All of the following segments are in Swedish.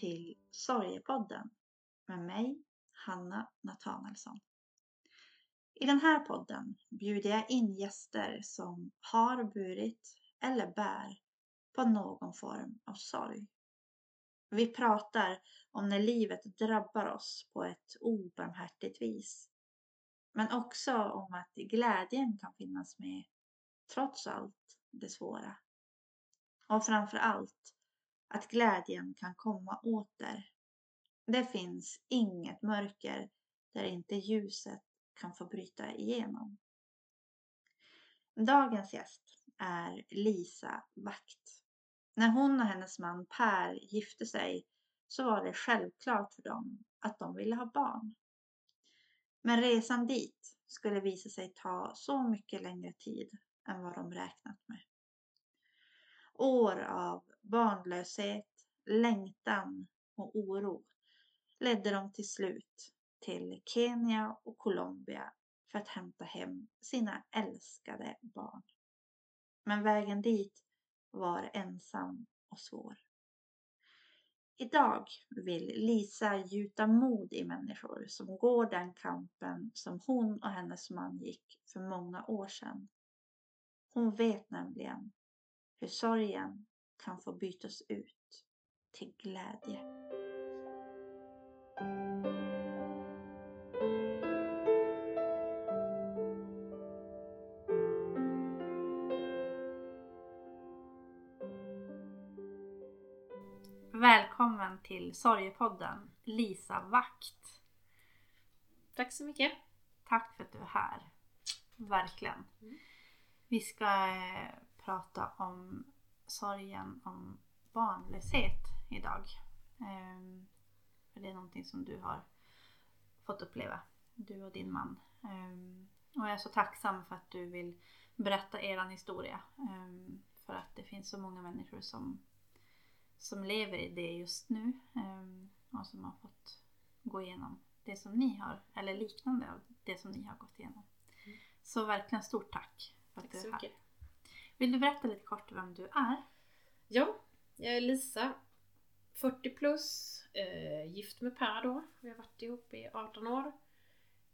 Till Sorgepodden med mig, Hanna Nathanaelsson. I den här podden bjuder jag in gäster som har burit eller bär på någon form av sorg. Vi pratar om när livet drabbar oss på ett obarmhärtigt vis. Men också om att glädjen kan finnas med trots allt det svåra. Och framför allt att glädjen kan komma åter. Det finns inget mörker där inte ljuset kan få bryta igenom. Dagens gäst är Lisa Vakt. När hon och hennes man Per gifte sig så var det självklart för dem att de ville ha barn. Men resan dit skulle visa sig ta så mycket längre tid än vad de räknat med. År av barnlöshet, längtan och oro ledde dem till slut till Kenya och Colombia för att hämta hem sina älskade barn. Men vägen dit var ensam och svår. Idag vill Lisa gjuta mod i människor som går den kampen som hon och hennes man gick för många år sedan. Hon vet nämligen hur sorgen kan få bytas ut till glädje. Välkommen till Sorgepodden Lisa Vakt. Tack så mycket. Tack för att du är här. Verkligen. Mm. Vi ska eh, prata om sorgen om barnlöshet idag. Ehm, för det är någonting som du har fått uppleva, du och din man. Ehm, och jag är så tacksam för att du vill berätta eran historia. Ehm, för att det finns så många människor som, som lever i det just nu ehm, och som har fått gå igenom det som ni har, eller liknande av det som ni har gått igenom. Mm. Så verkligen stort tack för att Tack du är här. mycket. Vill du berätta lite kort vem du är? Ja, jag är Lisa. 40 plus. Eh, gift med Per då. Vi har varit ihop i 18 år.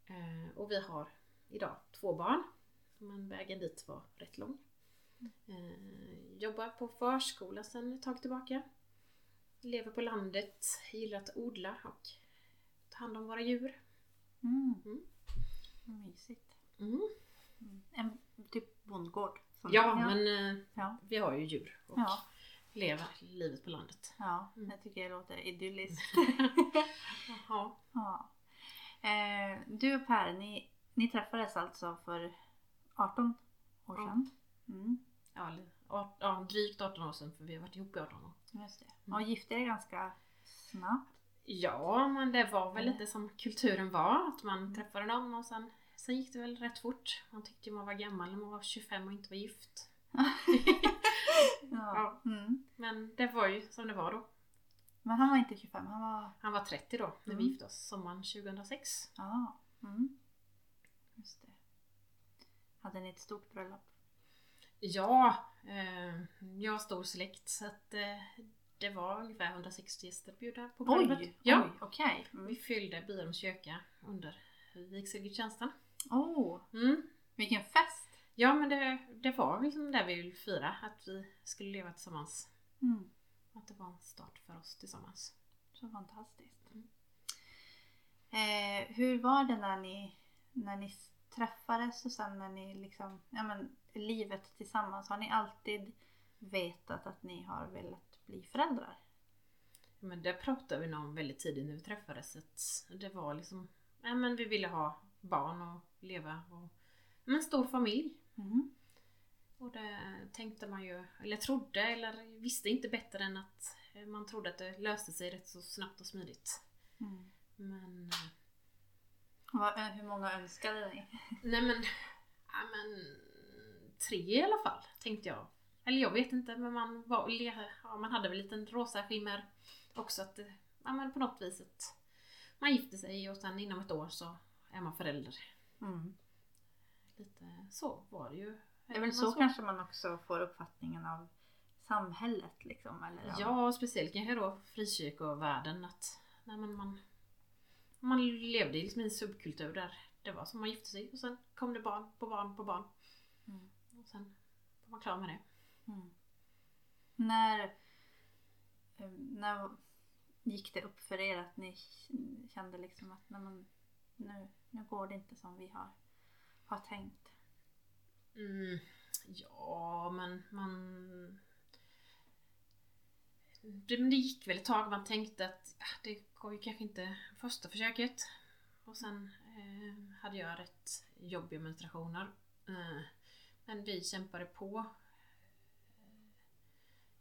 Eh, och vi har idag två barn. Men vägen dit var rätt lång. Eh, jobbar på förskola sedan ett tag tillbaka. Lever på landet. Gillar att odla och ta hand om våra djur. Mm. Mm. Mysigt. Mm. En typ bondgård. Som- Ja, men eh, Ja. vi har ju djur och Ja. lever livet på landet. Ja, Mm. jag tycker det låter idylliskt. Ja. eh, du och Per, ni, ni träffades alltså för 18 år Ja. sedan? Mm. Ja, art- ja, drygt 18 år sedan för vi har varit ihop i 18 år. Just det. Mm. Och gifte er ganska snabbt? Ja, men det var väl lite som kulturen var. Att man träffade någon och sen, sen gick det väl rätt fort. Man tyckte man var gammal när man var 25 och inte var gift. Ja. Mm. Men det var ju som det var då. Men han var inte 25, han var... Han var 30 då när vi Mm. gifte oss sommaren 2006. Ja. Mm. Just det. Hade ni ett stort bröllop? Ja, eh, jag har stor släkt så att eh, det var ungefär 160 gäster bjudna på bröllopet. Oj! Ja, Oj, okej. Mm. vi fyllde Byholms kyrka under vigselgudstjänsten. Oh, Mm. vilken fest! Ja men det, det var liksom där vi ville fira, att vi skulle leva tillsammans. Mm. Att det var en start för oss tillsammans. Så fantastiskt. Mm. Eh, hur var det när ni, när ni träffades och sen när ni liksom, ja men livet tillsammans. Har ni alltid vetat att ni har velat bli föräldrar? Men det pratade vi nog om väldigt tidigt när vi träffades. Att det var liksom, ja men vi ville ha barn och leva och men en stor familj. Mm. Och det tänkte man ju, eller trodde, eller visste inte bättre än att eh, man trodde att det löste sig rätt så snabbt och smidigt. Mm. Men, eh, Vad, eh, hur många önskade ni? nej men, ja men tre i alla fall tänkte jag. Eller jag vet inte men man, var, ja, man hade väl en liten rosa skimmer också att ja, men på något vis att man gifter sig och sen inom ett år så är man förälder. Mm. Lite så var det ju. Det är väl Man så såg- kanske man också får uppfattningen av samhället liksom? Eller, Ja, speciellt kanske då frikyrkovärlden att nej, men man, man levde liksom i en subkultur där det var som man gifte sig och sen kom det barn på barn på barn. Mm. Och sen var man klar med det. Mm. När, eh, när gick det upp för er att ni kände liksom att nej, men, nu, nu går det inte som vi har, har tänkt? Mm, ja, men man... Det, men det gick väl ett tag. Man tänkte att ja, det går ju kanske inte första försöket. Och sen eh, hade jag rätt jobbiga menstruationer. Eh, men vi kämpade på.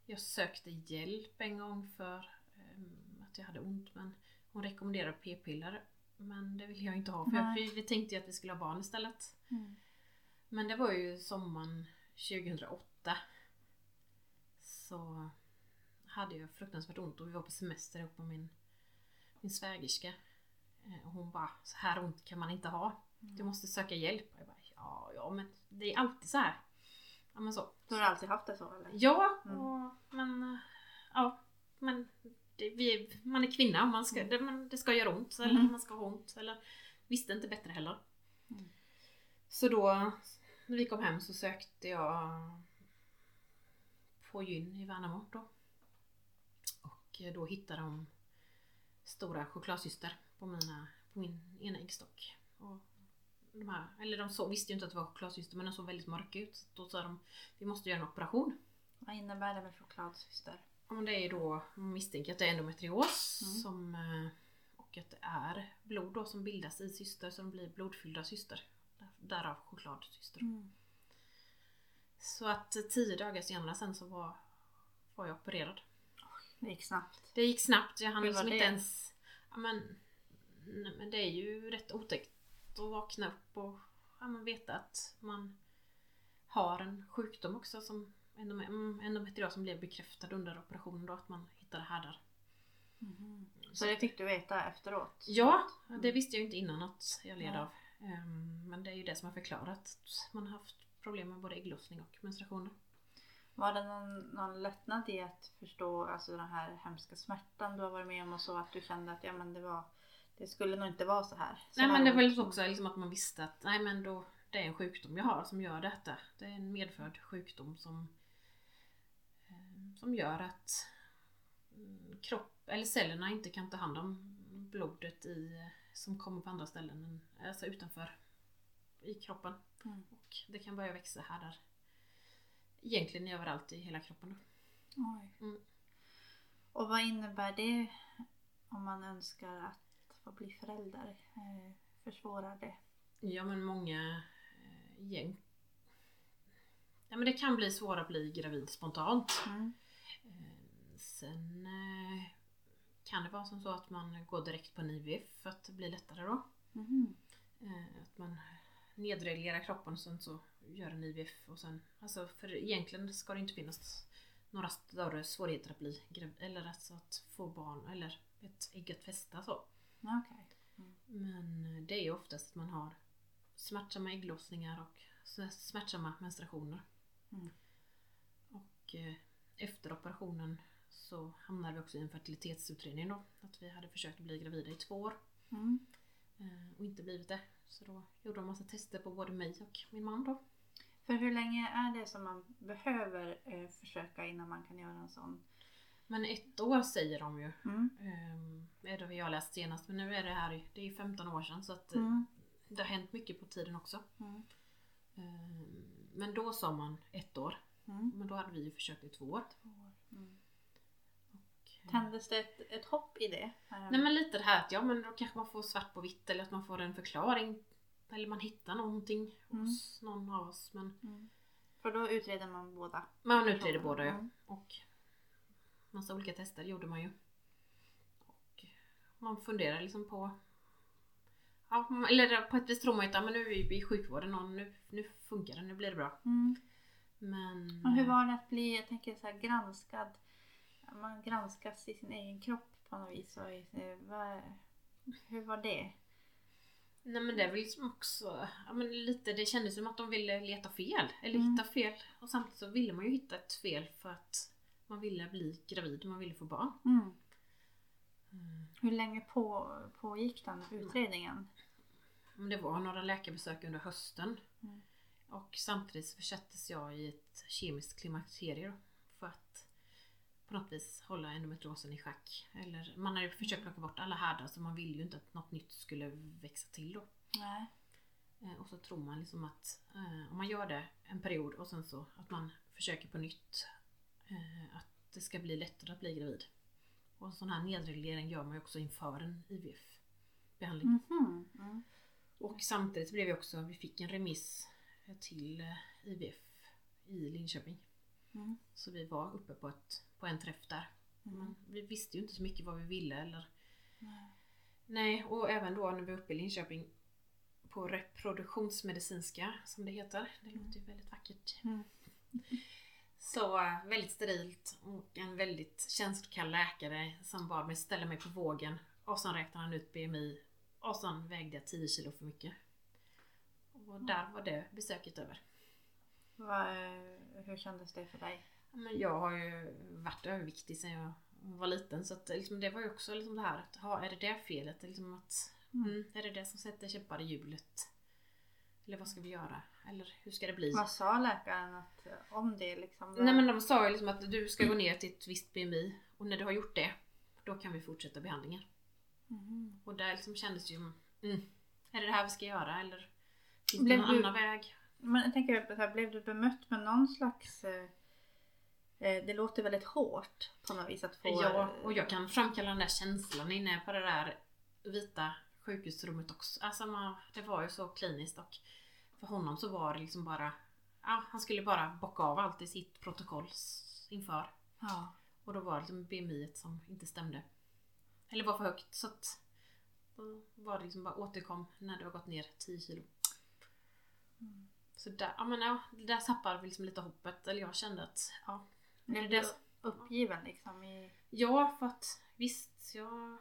Jag sökte hjälp en gång för eh, att jag hade ont men hon rekommenderade p-piller. Men det ville jag inte ha för jag, Nej. vi, vi tänkte ju att vi skulle ha barn istället. Mm. Men det var ju sommaren 2008. Så hade jag fruktansvärt ont och vi var på semester ihop med min, min svägerska. Eh, Och hon bara, så här ont kan man inte ha. Du måste söka hjälp. Och jag bara, ja, ja men det är alltid så här. Ja men så. Du har alltid haft det så eller? Ja, Mm. och, men eh, ja, men det, vi, man är kvinna och man ska, det, man, det ska göra ont eller Mm. man ska ha ont eller visste inte bättre heller. Mm. Så då när vi kom hem så sökte jag på gyn i Värnamo då. Och då hittade de stora chokladsyster på, mina, på min ena äggstock. Och de här, eller de så, visste ju inte att det var chokladsyster men de såg väldigt mörka ut. Då sa de vi måste göra en operation. Vad innebär det med chokladsyster? Men det är då, man misstänker att det är endometrios Mm. som, eh, och att det är blod då som bildas i cyster som blir blodfyllda cyster. Där- Därav chokladsyster. Mm. Så att tio dagar senare sen så var, var jag opererad. Det gick snabbt. Det gick snabbt, jag hann liksom inte ens... Ja, men, nej, men det är ju rätt otäckt att vakna upp och ja, men veta att man har en sjukdom också som endome- mm, endometrios som blev bekräftad under operationen då att man hittade härdar. Mhm. Så det fick du veta efteråt? Ja, Mm. det visste jag inte innan att jag led av. Ehm, Men det är ju det som har förklarat att man har haft problem med både ägglossning och menstruationer. Var det någon, någon lättnad i att förstå alltså den här hemska smärtan du har varit med om och så att du kände att ja, men det, var, det skulle nog inte vara så här? Så Nej här men det var liksom också liksom att man visste att nej men då det är en sjukdom jag har som gör detta. Det är en medfödd sjukdom som som gör att mm, kropp eller cellerna inte kan ta hand om blodet i, som kommer på andra ställen, alltså utanför i kroppen. Mm. Och det kan börja växa här där. Egentligen överallt i hela kroppen. Mm. Och vad innebär det om man önskar att få bli förälder? Eh, försvårar det? Ja men många eh, gäng. Ja men det kan bli svårare att bli gravid spontant. Mm. Sen eh, kan det vara som så att man går direkt på en IVF för att det blir lättare då. Eh, Att man nedreglerar kroppen och sen så gör en IVF och sen, alltså för egentligen ska det inte finnas några större svårigheter att bli gravid eller alltså att få barn eller ett ägg att fästa så. Ja, Okej. Men eh, det är ju oftast att man har smärtsamma ägglossningar och smärtsamma menstruationer. Mm. Och efter operationen så hamnade vi också i en fertilitetsutredning då. Att vi hade försökt bli gravida i två år Mm. eh, och inte blivit det. Så då gjorde de massa tester på både mig och min man då. För hur länge är det som man behöver eh, försöka innan man kan göra en sån? Men ett år säger de ju. Mm. Eh, är det har läst senast. Men nu är det här, det är ju 15 år sedan så att Mm. det har hänt mycket på tiden också. Mm. Men då sa man ett år. Mm. Men då hade vi ju försökt i två år. Två år. Tändes det ett, ett hopp i det? Eh, Nej men lite det här att ja men då kanske man får svart på vitt eller att man får en förklaring. Eller man hittar någonting Mm. hos någon av oss. Men Mm. För då utreder man båda? man utreder båda ja. Mm. Och massa olika tester gjorde man ju. Och man funderar liksom på Ja, eller på ett vis tror man ju att ja, men nu är vi i sjukvården och nu, nu funkar det, nu blir det bra. Mm. Men... Och hur var det att bli, jag tänker så här, granskad? Man granskas i sin egen kropp på något vis. Och, vad, hur var det? Nej men det är väl liksom också, ja men lite, det kändes som att de ville leta fel. Eller Mm. hitta fel. Och samtidigt så ville man ju hitta ett fel för att man ville bli gravid och man ville få barn. Mm. Mm. Hur länge på, pågick den utredningen? Men det var några läkarbesök under hösten. Mm. Och samtidigt så försattes jag i ett kemiskt klimakterie för att på något vis hålla endometriosen i schack. Eller man har ju försökt plocka bort alla härdar så man vill ju inte att något nytt skulle växa till då. Nej. Eh, Och så tror man liksom att eh, om man gör det en period och sen så att man försöker på nytt eh, att det ska bli lättare att bli gravid. Och en sån här nedreglering gör man ju också inför en IVF-behandling. Mhm. Mm. Och samtidigt blev vi också, vi fick en remiss till eh, IVF i Linköping. Mm. Så vi var uppe på, ett, på en träff där. Mm. Vi visste ju inte så mycket vad vi ville eller Nej. Nej, och även då när vi var uppe i Linköping på reproduktionsmedicinska som det heter. Det låter ju väldigt vackert. Mm. Så eh, väldigt sterilt och en väldigt känslokall läkare som bad mig ställa mig på vågen och sen räknade han ut BMI och sen vägde jag 10 kilo för mycket. Och där var det besöket över. Vad, eh, hur kändes det för dig? Men jag har ju varit överviktig sedan jag var liten så att liksom, det var ju också liksom det här att ha, är det det felet? Liksom att, Mm. mm, är det det som sätter käppar i hjulet? Eller vad ska vi göra? Eller hur ska det bli? Vad sa läkaren att, om det liksom? Nej men de sa ju liksom att du ska gå ner till ett visst BMI och när du har gjort det då kan vi fortsätta behandlingen. Mhm. Och där liksom kändes det ju, mm, är det det här vi ska göra eller finns det någon du- annan väg? Men jag tänker så här, blev du bemött med någon slags eh, eh, det låter väldigt hårt på något vis att få... Ja, och jag kan framkalla den där känslan inne på det där vita sjukhusrummet också. Alltså man, det var ju så kliniskt och för honom så var det liksom bara, ja han skulle bara bocka av allt i sitt protokoll inför. Ja. Och då var det liksom BMI som inte stämde. Eller var för högt så att då var det liksom bara återkom när det har gått ner 10 kilo. Mm. Så där, ja men ja, där tappade vi liksom lite hoppet. Eller jag kände att, ja. Blev du uppgiven liksom i... Ja, för att visst, jag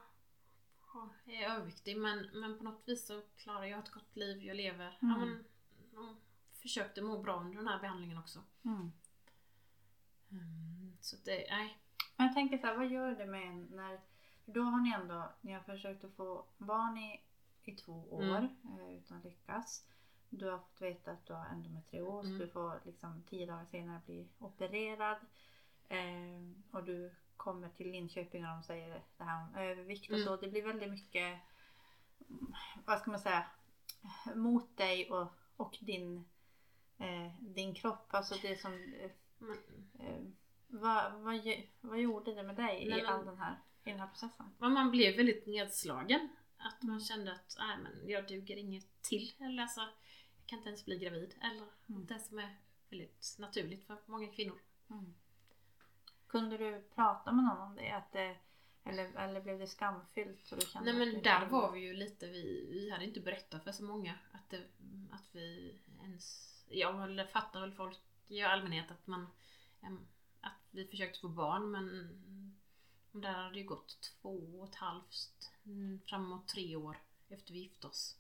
ja, är överviktig men, men på något vis så klarar jag ett gott liv, jag lever. Ja, Mm. men, ja, försökte må bra under den här behandlingen också. Mm. Mm, så det, nej. Men jag tänker så här, vad gör det med en när... Då har ni ändå, ni har försökt att få barn i, i två år Mm. eh, utan lyckas. Du har fått veta att du har endometrios. Mm. Du får liksom tio dagar senare bli opererad. Eh, och du kommer till Linköping och de säger det här om övervikt och Mm. så. Det blir väldigt mycket, mm, vad ska man säga, mot dig och, och din, eh, din kropp. Alltså det som eh, vad, vad, vad gjorde det med dig Nej, i all den här, i den här processen? man blev väldigt nedslagen. Att man Mm. kände att nej, men jag duger inget till. Eller alltså, kan inte ens bli gravid. Eller Mm. det som är väldigt naturligt för många kvinnor. Kunde du prata med någon om det? Att det eller, eller blev det skamfyllt? Så du kände Nej men det där var vi ju lite, vi, vi hade inte berättat för så många att, det, att vi ens, ja eller fattar väl folk i allmänhet att man, att vi försökte få barn men där hade ju gått två och ett halvt, mm, framåt tre år efter vi gifte oss.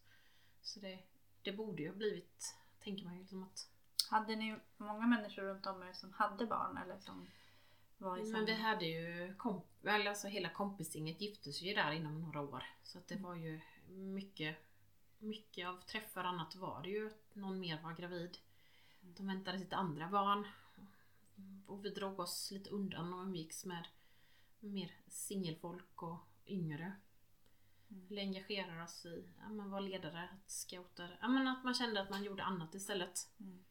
Så det, det borde ju ha blivit, tänker man ju liksom att Hade ni många människor runt om er som hade barn? Eller som var i Men vi hade ju, komp- eller alltså hela kompisgänget gifte sig ju där inom några år. Så att det var ju mycket, mycket av träffar och annat var det ju att någon mer var gravid. De väntade sitt andra barn. Och vi drog oss lite undan och umgicks med mer singelfolk och yngre. Mm. Eller engagerade oss i, ja men var ledare, att scouter. Ja men att man kände att man gjorde annat istället. Mm.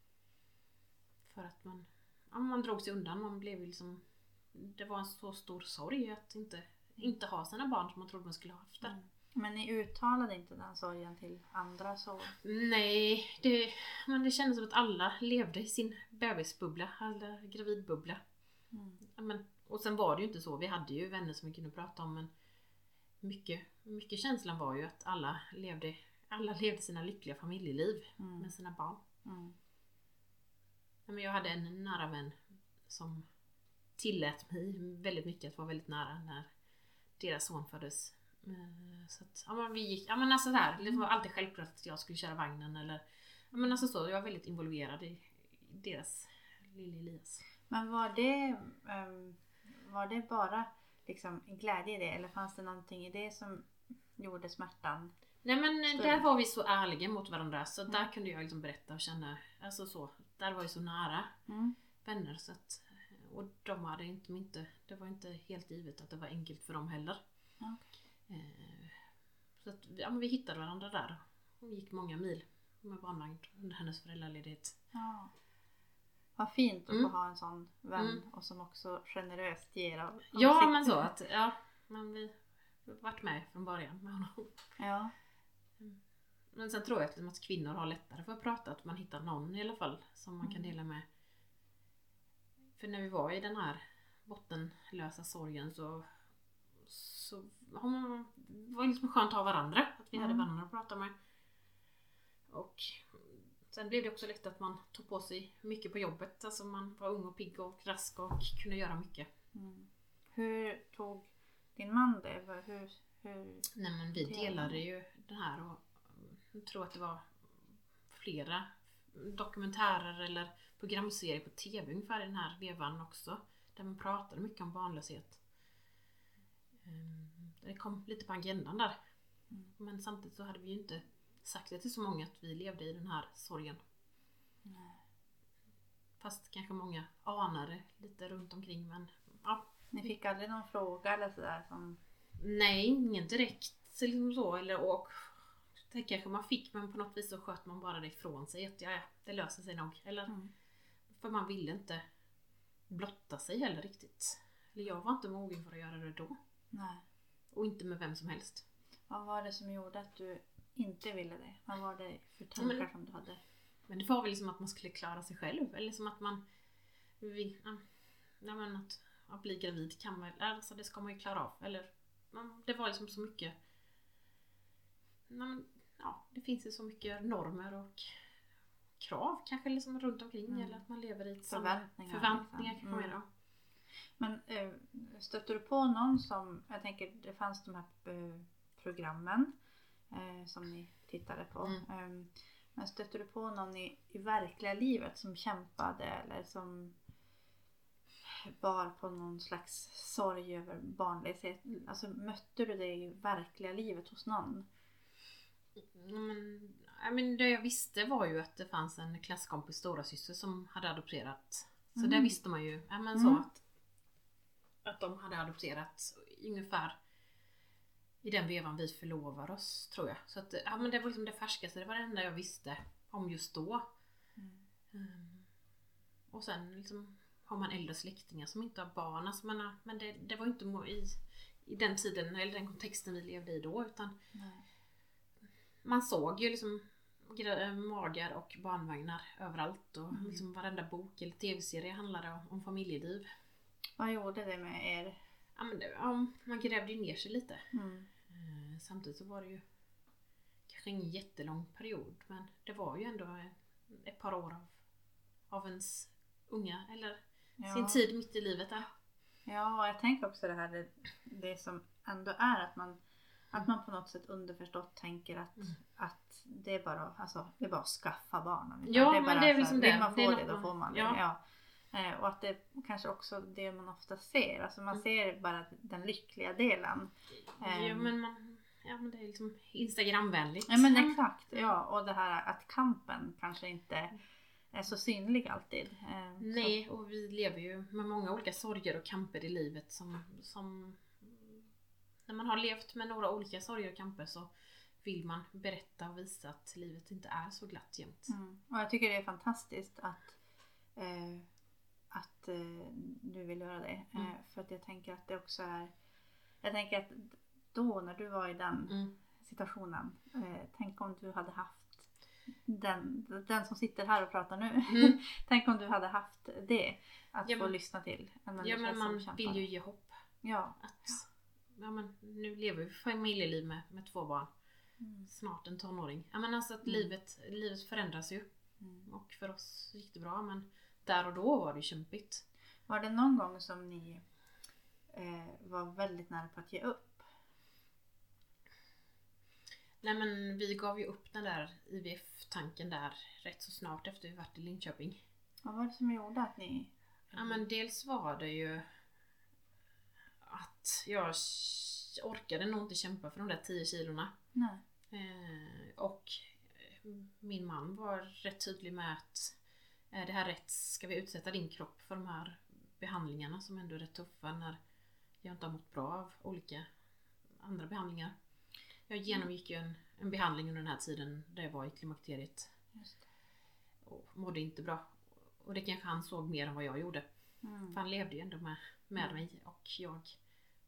För att man, ja, man drog sig undan. Man blev liksom, det var en så stor sorg att inte, inte ha sina barn som man trodde man skulle ha haft. Mm. Men ni uttalade inte den sorgen till andra så? Nej, det, men det kändes som att alla levde i sin bebisbubbla, eller gravidbubbla. Mm. Ja, men, och sen var det ju inte så, vi hade ju vänner som vi kunde prata om men mycket, mycket känslan var ju att alla levde, alla levde sina lyckliga familjeliv Mm. med sina barn. Mm. Men jag hade en nära vän som tillät mig väldigt mycket att vara väldigt nära när deras son föddes. Eh, Så att, ja men vi gick, ja men alltså så här, det var alltid självklart att jag skulle köra vagnen eller Ja men alltså så, jag var väldigt involverad i deras lille Elias. Men var det, ehm, var det bara liksom glädje i det eller fanns det någonting i det som gjorde smärtan? Nej men Större. där var vi så ärliga mot varandra så Mm. där kunde jag liksom berätta och känna, alltså så, där var vi så nära Mm. vänner så att, och de hade inte, inte, det var inte helt givet att det var enkelt för dem heller. Ja, Eh, Så att, ja, men vi hittade varandra där och gick många mil med barnvagn under hennes föräldraledighet. Ja. Vad fint att Mm. få ha en sån vän Mm. och som också generöst ger av, av Ja sitt. men så att, ja, men vi har varit med från början med honom. Ja. Men sen tror jag att, att kvinnor har lättare för att prata, att man hittar någon i alla fall som man kan Mm. dela med. För när vi var i den här bottenlösa sorgen så, så har man, det var liksom skönt att ha varandra. Att vi hade Mm. varandra att prata med. Och sen blev det också lätt att man tog på sig mycket på jobbet. Alltså man var ung och pigg och rask och kunde göra mycket. Mm. Hur tog din man det? Hur, hur... Nej men vi delade ju det här och jag tror att det var flera dokumentärer eller programserier på TV ungefär i den här vevan också. Där man pratade mycket om barnlöshet. Ehm, Det kom lite på agendan där. Mm. Men samtidigt så hade vi ju inte sagt det till så många att vi levde i den här sorgen. Nej. Fast kanske många anade lite runt omkring men ja. Ni fick aldrig någon fråga eller sådär som... Nej, ingen direkt liksom så. Eller, och, det kanske man fick men på något vis så sköt man bara det ifrån sig. Att ja, ja, det löser sig nog. Eller, Mm. För man ville inte blotta sig heller riktigt. Eller jag var inte mogen för att göra det då. Nej. Och inte med vem som helst. Vad var det som gjorde att du inte ville det? Vad var det för men- tankar som du hade? Men det var väl liksom att man skulle klara sig själv. Eller som att man... Vi, ja, men att, att bli gravid kan man alltså det ska man ju klara av. Eller det var liksom så mycket... Men, ja, det finns ju så mycket normer och krav kanske liksom runt omkring. Mm. Eller att man lever i ett Förväntningar. Förväntningar liksom. kanske Mm. Men eh, stötte du på någon som, jag tänker det fanns de här eh, programmen eh, som ni tittade på. Mm. Eh, men stötte du på någon i, i verkliga livet som kämpade eller som bar på någon slags sorg över barnlöshet? Alltså mötte du det i verkliga livet hos någon? Ja, Men, ja, men det jag visste var ju att det fanns en klasskompis stora syster som hade adopterat. Så Mm. det visste man ju. Ja, men Mm. så att, att de hade adopterat ungefär i den vevan vi förlovade oss tror jag. Så att, ja, men det var liksom det färskaste, det var det enda jag visste om just då. Mm. Och sen liksom har man äldre släktingar som inte har barn. Alltså man, men det, det var inte i, i den tiden eller den kontexten vi levde i då utan Nej. man såg ju liksom gra- magar och barnvagnar överallt och Mm. liksom varenda bok eller tv-serie handlade om, om familjeliv. Vad gjorde det med er? Ja, men det, ja, man grävde ju ner sig lite. Mm. Eh, samtidigt så var det ju kanske ingen jättelång period men det var ju ändå eh, ett par år av, av ens unga eller Ja. sin tid mitt i livet där. Ja, jag tänker också det här det, det som ändå är att man, att man på något sätt underförstått tänker att, Mm. att det, är bara, alltså, det är bara att skaffa barn. Ja, det är men bara det är liksom det. Vill man Det få något det, då får man det. ja. Ja. Eh, Och att det kanske också det man ofta ser. Alltså man Mm. ser bara den lyckliga delen. Ja Ehm. men, man, ja men det är liksom instagramvänligt. Ja men exakt. Ja, och det här att kampen kanske inte är så synlig alltid. Eh, Nej, och vi lever ju med många olika sorger och kamper i livet som, som när man har levt med några olika sorger och kamper så vill man berätta och visa att livet inte är så glatt jämt. Mm. Och jag tycker det är fantastiskt att, eh, att eh, du vill göra det. Eh, Mm. för att jag tänker att det också är... Jag tänker att då när du var i den Mm. situationen. Eh, tänk om du hade haft den, den som sitter här och pratar nu. Mm. tänk om du hade haft det att Ja, få men- lyssna till. En Ja men man vill ju ge hopp. Ja. Att, ja men nu lever vi familjeliv med, med två barn. Mm. Snart en tonåring. Ja men alltså att Mm. livet, livet förändras ju. Mm. Och för oss gick det bra men där och då var det kämpigt. Var det någon gång som ni eh, var väldigt nära på att ge upp? Nej men vi gav ju upp den där IVF-tanken där rätt så snart efter vi varit i Linköping. Vad var det som gjorde att ni Ja men dels var det ju att jag orkade nog inte kämpa för de där 10 kilorna. Nej. Eh, och min man var rätt tydlig med att är det här rätt? Ska vi utsätta din kropp för de här behandlingarna som ändå är rätt tuffa när jag inte har mått bra av olika andra behandlingar. Jag genomgick ju en, en behandling under den här tiden där jag var i klimakteriet och mådde inte bra. Och det kanske han såg mer än vad jag gjorde. Mm. För han levde ju ändå med, med Mm. mig och jag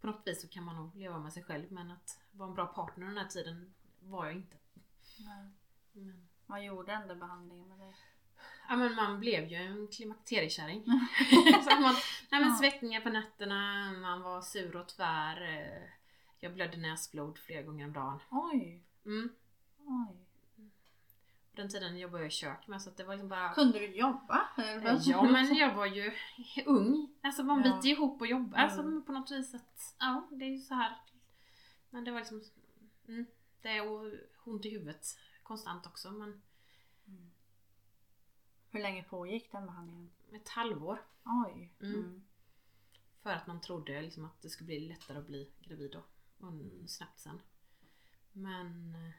på något vis så kan man nog leva med sig själv men att vara en bra partner den här tiden var jag inte. Nej. Men, Vad gjorde där behandlingen med dig? ja men man blev ju en klimakteriekärring. man, nej men Ja. svettningar på nätterna, man var sur och tvär. Jag blödde näsblod flera gånger om dagen. Oj, Mm. oj. På den tiden jobbade jag i kök med så att det var liksom bara Kunde du jobba? Eh, Ja men jag var ju ung. Alltså man Ja. biter ihop och jobbar. Alltså Mm. på något vis att, ja det är ju så här. Men det var liksom, mm, det är ont i huvudet konstant också men Mm. Hur länge pågick den behandlingen? ett halvår. Oj. Mm. Mm. För att man trodde liksom att det skulle bli lättare att bli gravid då. Och snabbt sen. Men eh,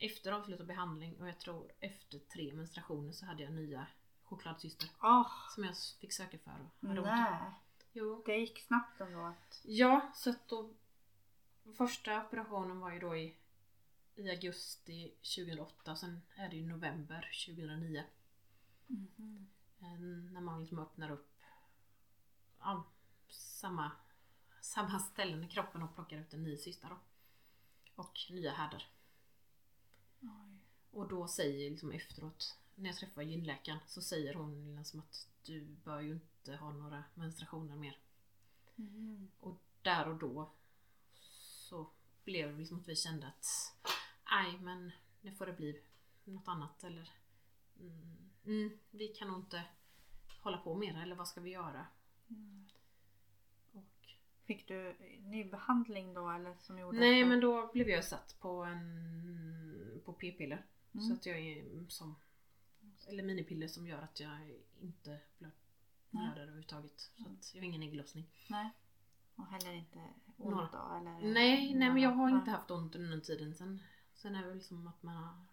efter avslutad behandling och jag tror efter tre menstruationer så hade jag nya chokladsyster. Åh, Som jag fick söka för. Och hade nej. Jo. Det gick snabbt ändå att... Ja, så att då Första operationen var ju då i, i augusti 2008 sen är det ju november 2009. Mhm. Eh, När man liksom öppnar upp ja, samma, samma ställen i kroppen och plockar ut en ny cysta då. Och nya härdar. Oj. Och då säger liksom efteråt när jag träffar gynläkaren så säger hon liksom att du bör ju inte ha några menstruationer mer. Mhm. Och där och då så blev det liksom att vi kände att nej men nu får det bli något annat eller mm, mm, vi kan nog inte hålla på mer eller vad ska vi göra? Mm. Fick du ny behandling då eller som gjorde nej att- men då blev jag satt på en på p-piller Mm. så att jag är som eller minipiller som gör att jag inte Nej. blöder överhuvudtaget. Så att jag har ingen ägglossning. Nej. Och heller inte ont Några. då eller? Nej, nej men jag har inte haft ont under den tiden. Sen, sen är det väl som att man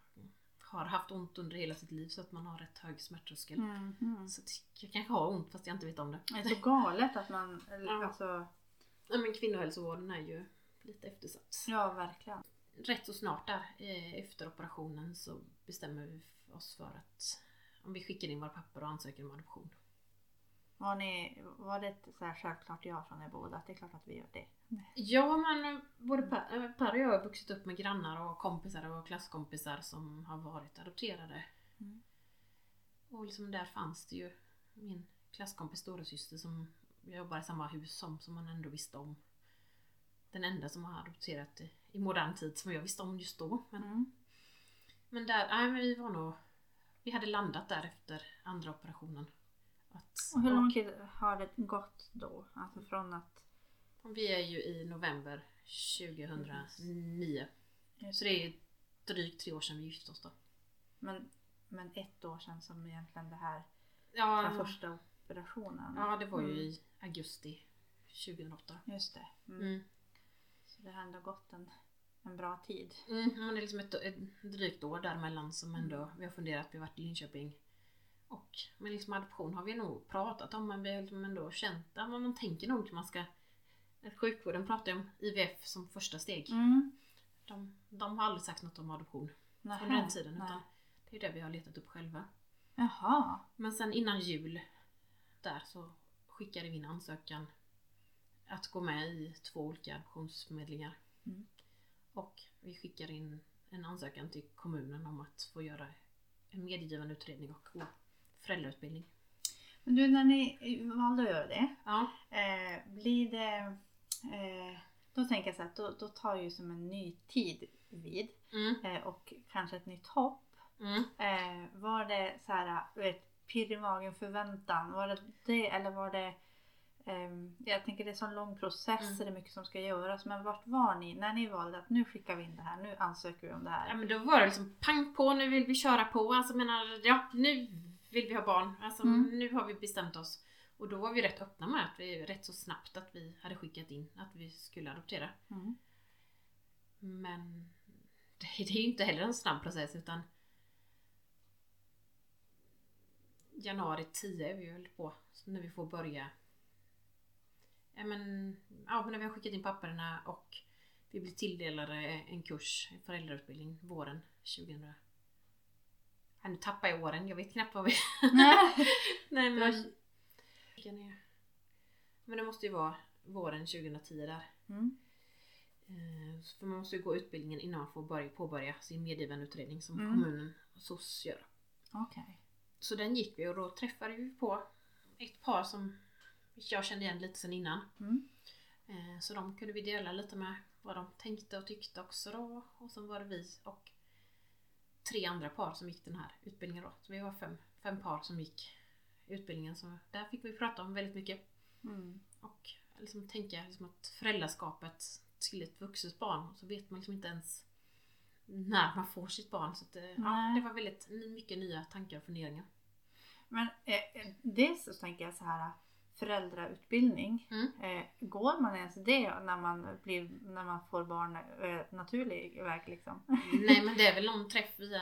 har, haft ont under hela sitt liv så att man har rätt hög smärttröskel. Mhm. Så att jag kanske har ont fast jag inte vet om det. Det är så galet att man, eller, Ja. men kvinnohälsovården är ju lite eftersatt. ja verkligen. Rätt så snart där eh, efter operationen så bestämmer vi oss för att om vi skickar in våra papper och ansöker om adoption. Var, ni, var det ett så här självklart ja från er båda? Att det är klart att vi gör det. Ja men både Per, eh, per och jag har vuxit upp med grannar och kompisar och klasskompisar som har varit adopterade. Mm. Och liksom där fanns det ju min klasskompis storasyster som jobbar i samma hus som, som man ändå visste om. Den enda som har adopterat i, i modern tid som jag visste om just då. Men, Mm. men där, nej men vi var nog, vi hade landat där efter andra operationen. Att, Och hur lång tid har det gått då? Alltså från att... vi är ju i november 2009. Så det är drygt tre år sedan vi gifte oss då. Men, men ett år sedan som egentligen det här Ja, den första operationen. ja det var ju i augusti 2008. Just det. Mm. Mm. Så det har ändå gått en, en bra tid. Mm, det är liksom ett, ett drygt år däremellan som ändå vi har funderat. Vi har varit i Linköping. Och men liksom adoption har vi nog pratat om men vi har liksom ändå känt att man tänker nog att man ska att Sjukvården pratar ju om IVF som första steg. Mm. De, de har aldrig sagt något om adoption Nähä, under den tiden. Utan det är det vi har letat upp själva. Jaha. Men sen innan jul där så skickade in ansökan att gå med i två olika adoptionsförmedlingar. Mm. Och vi skickar in en ansökan till kommunen om att få göra en medgivande utredning och gå föräldrautbildning. Men du, när ni valde att göra det. Ja, Eh, blir det... Eh, då tänker jag så att då, då tar ju som en ny tid vid. mm, Eh, och kanske ett nytt hopp. mm. Eh, var det så här, vet, pirr i magen, förväntan? Var det det eller var det... ehm, jag tänker det är så en lång process, Mm. det är mycket som ska göras. Men vart var ni när ni valde att nu skickar vi in det här, nu ansöker vi om det här? Ja men då var det liksom pang på, nu vill vi köra på. Alltså menar, ja nu vill vi ha barn. Alltså Mm. nu har vi bestämt oss. Och då var vi rätt öppna med att vi rätt så snabbt att vi hade skickat in att vi skulle adoptera. Mm. Men det, det är ju inte heller en snabb process utan januari 10 är vi väl på så när vi får börja. Ja men, ja, men när vi har skickat in papperna och vi blir tilldelade en kurs, en föräldrautbildning våren 2000. Ja, nu tappar jag åren, jag vet knappt vad vi... Nej. Nej men... Men det måste ju vara våren 2010 där. Mm. Eh, För man måste ju gå utbildningen innan man får börja, påbörja sin medgivandeutredning som Mm. kommunen och SOS gör. Okej. Så den gick vi och då träffade vi på ett par som jag kände igen lite sen innan. Mm. Eh, Så de kunde vi dela lite med vad de tänkte och tyckte också då. Och sen var det vi och tre andra par som gick den här utbildningen då. Så vi var fem, fem par som gick utbildningen. Så där fick vi prata om väldigt mycket. Mm. Och liksom tänka liksom att föräldraskapet till ett vuxet barn så vet man liksom inte ens när man får sitt barn. Så att, det- ja, Nej. det var väldigt mycket nya tankar och funderingar. Men eh, dels så tänker jag så här föräldrautbildning. Mm. Eh, går man ens det när man, blir, när man får barn eh, naturlig väg liksom? Nej men det är väl någon träff via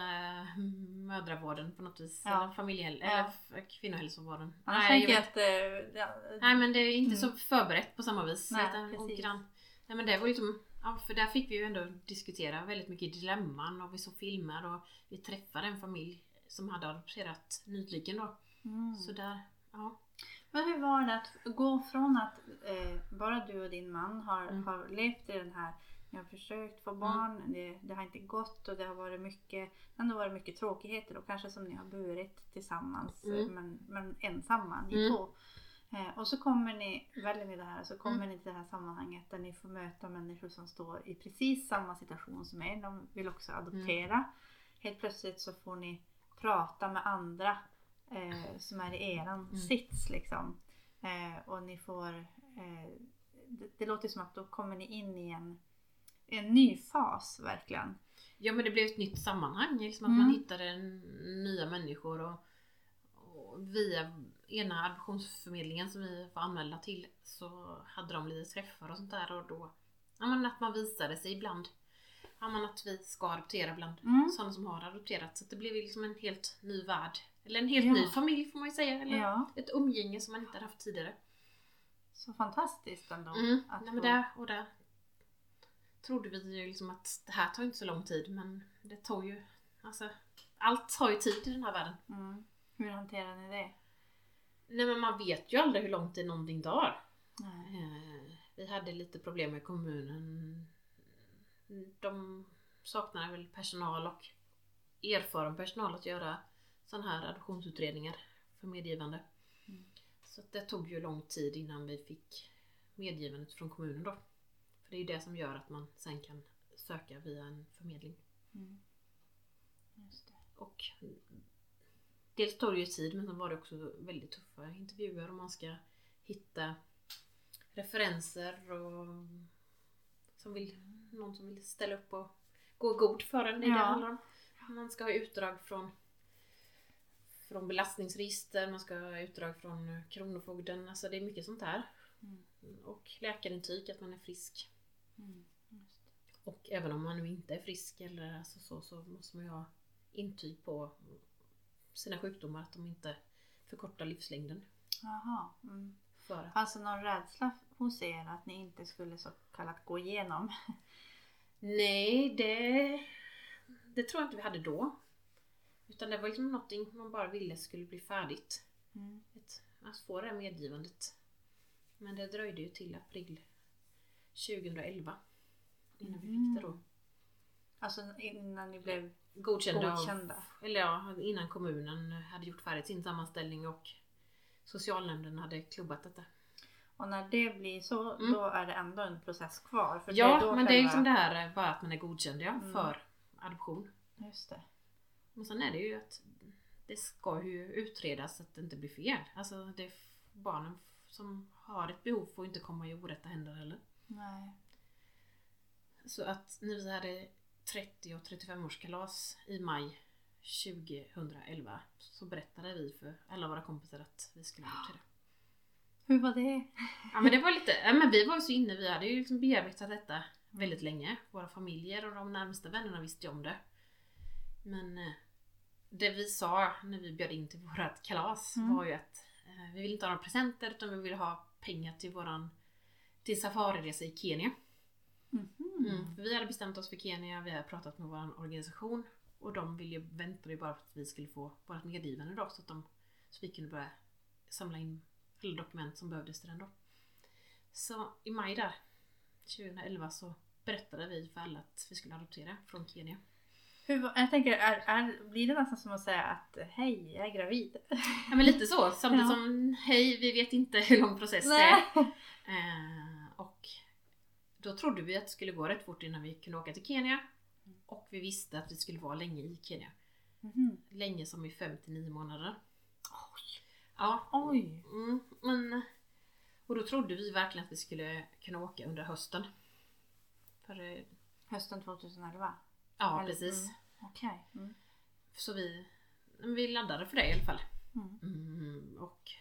mödravården på något vis. Ja. Eller familjehäl- Ja. f- kvinnohälsovården. Nej, tänker jag jag vet- att... Eh, ja, Nej men det är inte Mm. så förberett på samma vis. Nej, utan, och precis. grann, nej men det var ju som, ja, för där fick vi ju ändå diskutera väldigt mycket dilemman och vi såg filmer och vi träffade en familj som hade adopterat nyligen då. mm. Så där, ja. Men hur var det att gå från att eh, bara du och din man har, Mm. har levt i den här ni har försökt få barn, det, det har inte gått och det har varit mycket, ändå varit mycket tråkigheter och kanske som ni har burit tillsammans Mm. men, men ensamma ni Mm. två. Eh, och så kommer ni, väljer ni det här, så kommer Mm. ni till det här sammanhanget där ni får möta människor som står i precis samma situation som er. De vill också adoptera. Helt plötsligt så får ni prata med andra eh, som är i eran Mm. sits liksom. Eh, och ni får, eh, det, det låter som att då kommer ni in i en, en ny fas verkligen. Ja men det blev ett nytt sammanhang. Liksom att Mm. man hittade nya människor och via ena adoptionsförmedlingen som vi var anmälda till så hade de lite träffar och sånt där och då ja, men att man visade sig ibland ja, men att vi ska adoptera bland Mm. sådana som har adopterat. Så det blev liksom en helt ny värld. Eller en helt Ja. ny familj får man ju säga. Eller Ja, ett umgänge som man inte hade haft tidigare. så fantastiskt ändå. Mm. att Nej, men där, och där trodde vi ju liksom att det här tar inte så lång tid men det tar ju alltså, allt tar ju tid i den här världen. Mm. Hur hanterar ni det? Nej men man vet ju aldrig hur lång tid någonting tar. Nej. Eh, vi hade lite problem med kommunen. De saknar väl personal och erfaren personal att göra sådana här adoptionsutredningar för medgivande. Mm. Så det tog ju lång tid innan vi fick medgivandet från kommunen då. För det är ju det som gör att man sen kan söka via en förmedling. Mm. Just det. Och dels tar det ju tid men sen var det också väldigt tuffa intervjuer och man ska hitta referenser och som vill, någon som vill ställa upp och gå god för en. Det Ja. det handlar om. Man ska ha utdrag från från belastningsregister, man ska ha utdrag från Kronofogden, alltså det är mycket sånt här. Mm. Och läkarintyg att man är frisk. Mm. Och även om man nu inte är frisk eller alltså så, så måste man ju ha intyg på sina sjukdomar att de inte förkortar livslängden. Jaha. Mm. För det någon rädsla hos er att ni inte skulle så kallat gå igenom? nej, det, det tror jag inte vi hade då. Utan det var liksom någonting man bara ville skulle bli färdigt. Mm. Ett, att få det här medgivandet. Men det dröjde ju till april 2011 innan vi fick det då. Alltså innan ni blev Godkända, av- godkända? Eller ja, innan kommunen hade gjort färdigt sin sammanställning och socialnämnden hade klubbat detta. Och när det blir så, Mm. då är det ändå en process kvar? För Ja, då men det är själva- liksom det här bara att man är godkänd ja, Mm. för adoption. Just det. Men sen är det ju att det ska ju utredas så att det inte blir fel. Alltså det barnen som har ett behov får inte komma i orätta händer heller. Nej. Så att när vi hade 30 och 35 års kalas i maj 2011 så berättade vi för alla våra kompisar att vi skulle adoptera. Hur var det? Ja men det var lite, ja, men vi var ju så inne, vi hade ju liksom bearbetat detta väldigt länge. Våra familjer och de närmaste vännerna visste ju om det. Men eh, det vi sa när vi bjöd in till vårat kalas Mm. var ju att eh, vi vill inte ha några presenter utan vi vill ha pengar till våran till safariresa i Kenya. Mhm. Mm. För vi hade bestämt oss för Kenya, vi hade pratat med vår organisation och de ville ju, väntade ju bara på att vi skulle få vårt medgivande då så att de, så vi kunde börja samla in alla dokument som behövdes till den då. Så i maj där 2011 så berättade vi för alla att vi skulle adoptera från Kenya. Hur, jag tänker, är, är, blir det nästan som att säga att hej, jag är gravid? Ja men lite så, samtidigt Ja. som hej vi vet inte hur lång process det är. Då trodde vi att det skulle gå rätt fort innan vi kunde åka till Kenya. Och vi visste att vi skulle vara länge i Kenya. Mhm. Länge som i 5-9 månader. Ja, Oj! mm, men... Och då trodde vi verkligen att vi skulle kunna åka under hösten. För, eh, Hösten 2011? ja Eller- precis. mm. Okej. Mm. Så vi, vi laddade för det i alla fall. Mm. Mm, och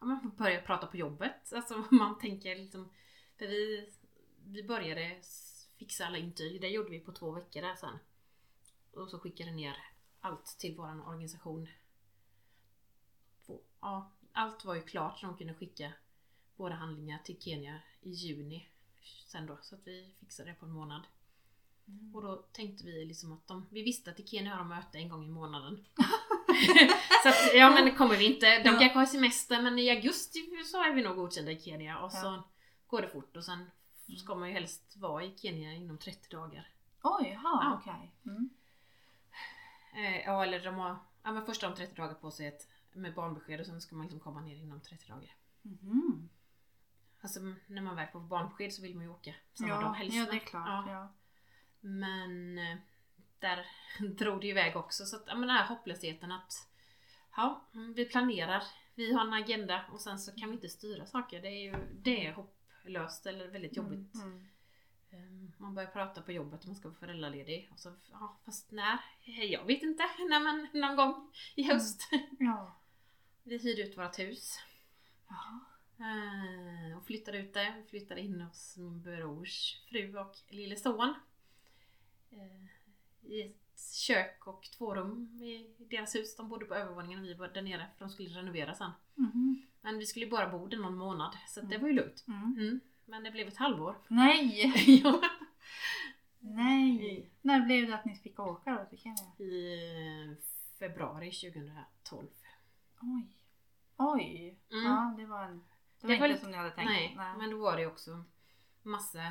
ja, man började prata på jobbet. Alltså man tänker liksom... För vi, vi började fixa alla intyg. Det gjorde vi på två veckor där sen. Och så skickade ner allt till våran organisation. Ja, allt var ju klart så de kunde skicka våra handlingar till Kenya i juni sen då. Så att vi fixade det på en månad. Mm. Och då tänkte vi liksom att de, vi visste att i Kenya har de möte en gång i månaden. så att, ja men det kommer vi inte. De Ja. kanske har semester men i augusti så är vi nog godkända i Kenya och så Ja. går det fort och sen ska man ju helst vara i Kenya inom 30 dagar. Oj, jaha, Ja. okej. Mm. Eh, ja eller de har, ja men först har de 30 dagar på sig ett, med barnbesked och sen ska man liksom komma ner inom 30 dagar. Mhm. Alltså när man väl får barnbesked så vill man ju åka samma Ja, dag helst. ja, det är klart. Ja. Ja. Men eh, där drog det iväg också. Så att, ja, men den här hopplösheten att ja, vi planerar, vi har en agenda och sen så kan vi inte styra saker. Det är ju det är hopplöst eller väldigt jobbigt. Mm, mm. Eh, Man börjar prata på jobbet om man ska vara föräldraledig. Och så, ja, fast när? Jag vet inte. Nej, men någon gång i höst. Ja. Vi hyrde ut vårt hus. Jaha. Eh, och flyttade ut där. Vi flyttade in hos min brors fru och lille son. Eh, I ett kök och två rum i deras hus. De bodde på övervåningen och vi var där nere för de skulle renovera sen. Mhm. Men vi skulle ju bara bo där någon månad så det Mm. var ju lugnt. Mm. Mm. Men det blev ett halvår. Nej! ja. Nej! När blev det att ni fick åka då till Kenya? I eh, februari 2012. Oj. Oj! Mm. Ja, det var, en, det var Det var inte lite- som ni hade tänkt. Nej, men då var det också massa... eh,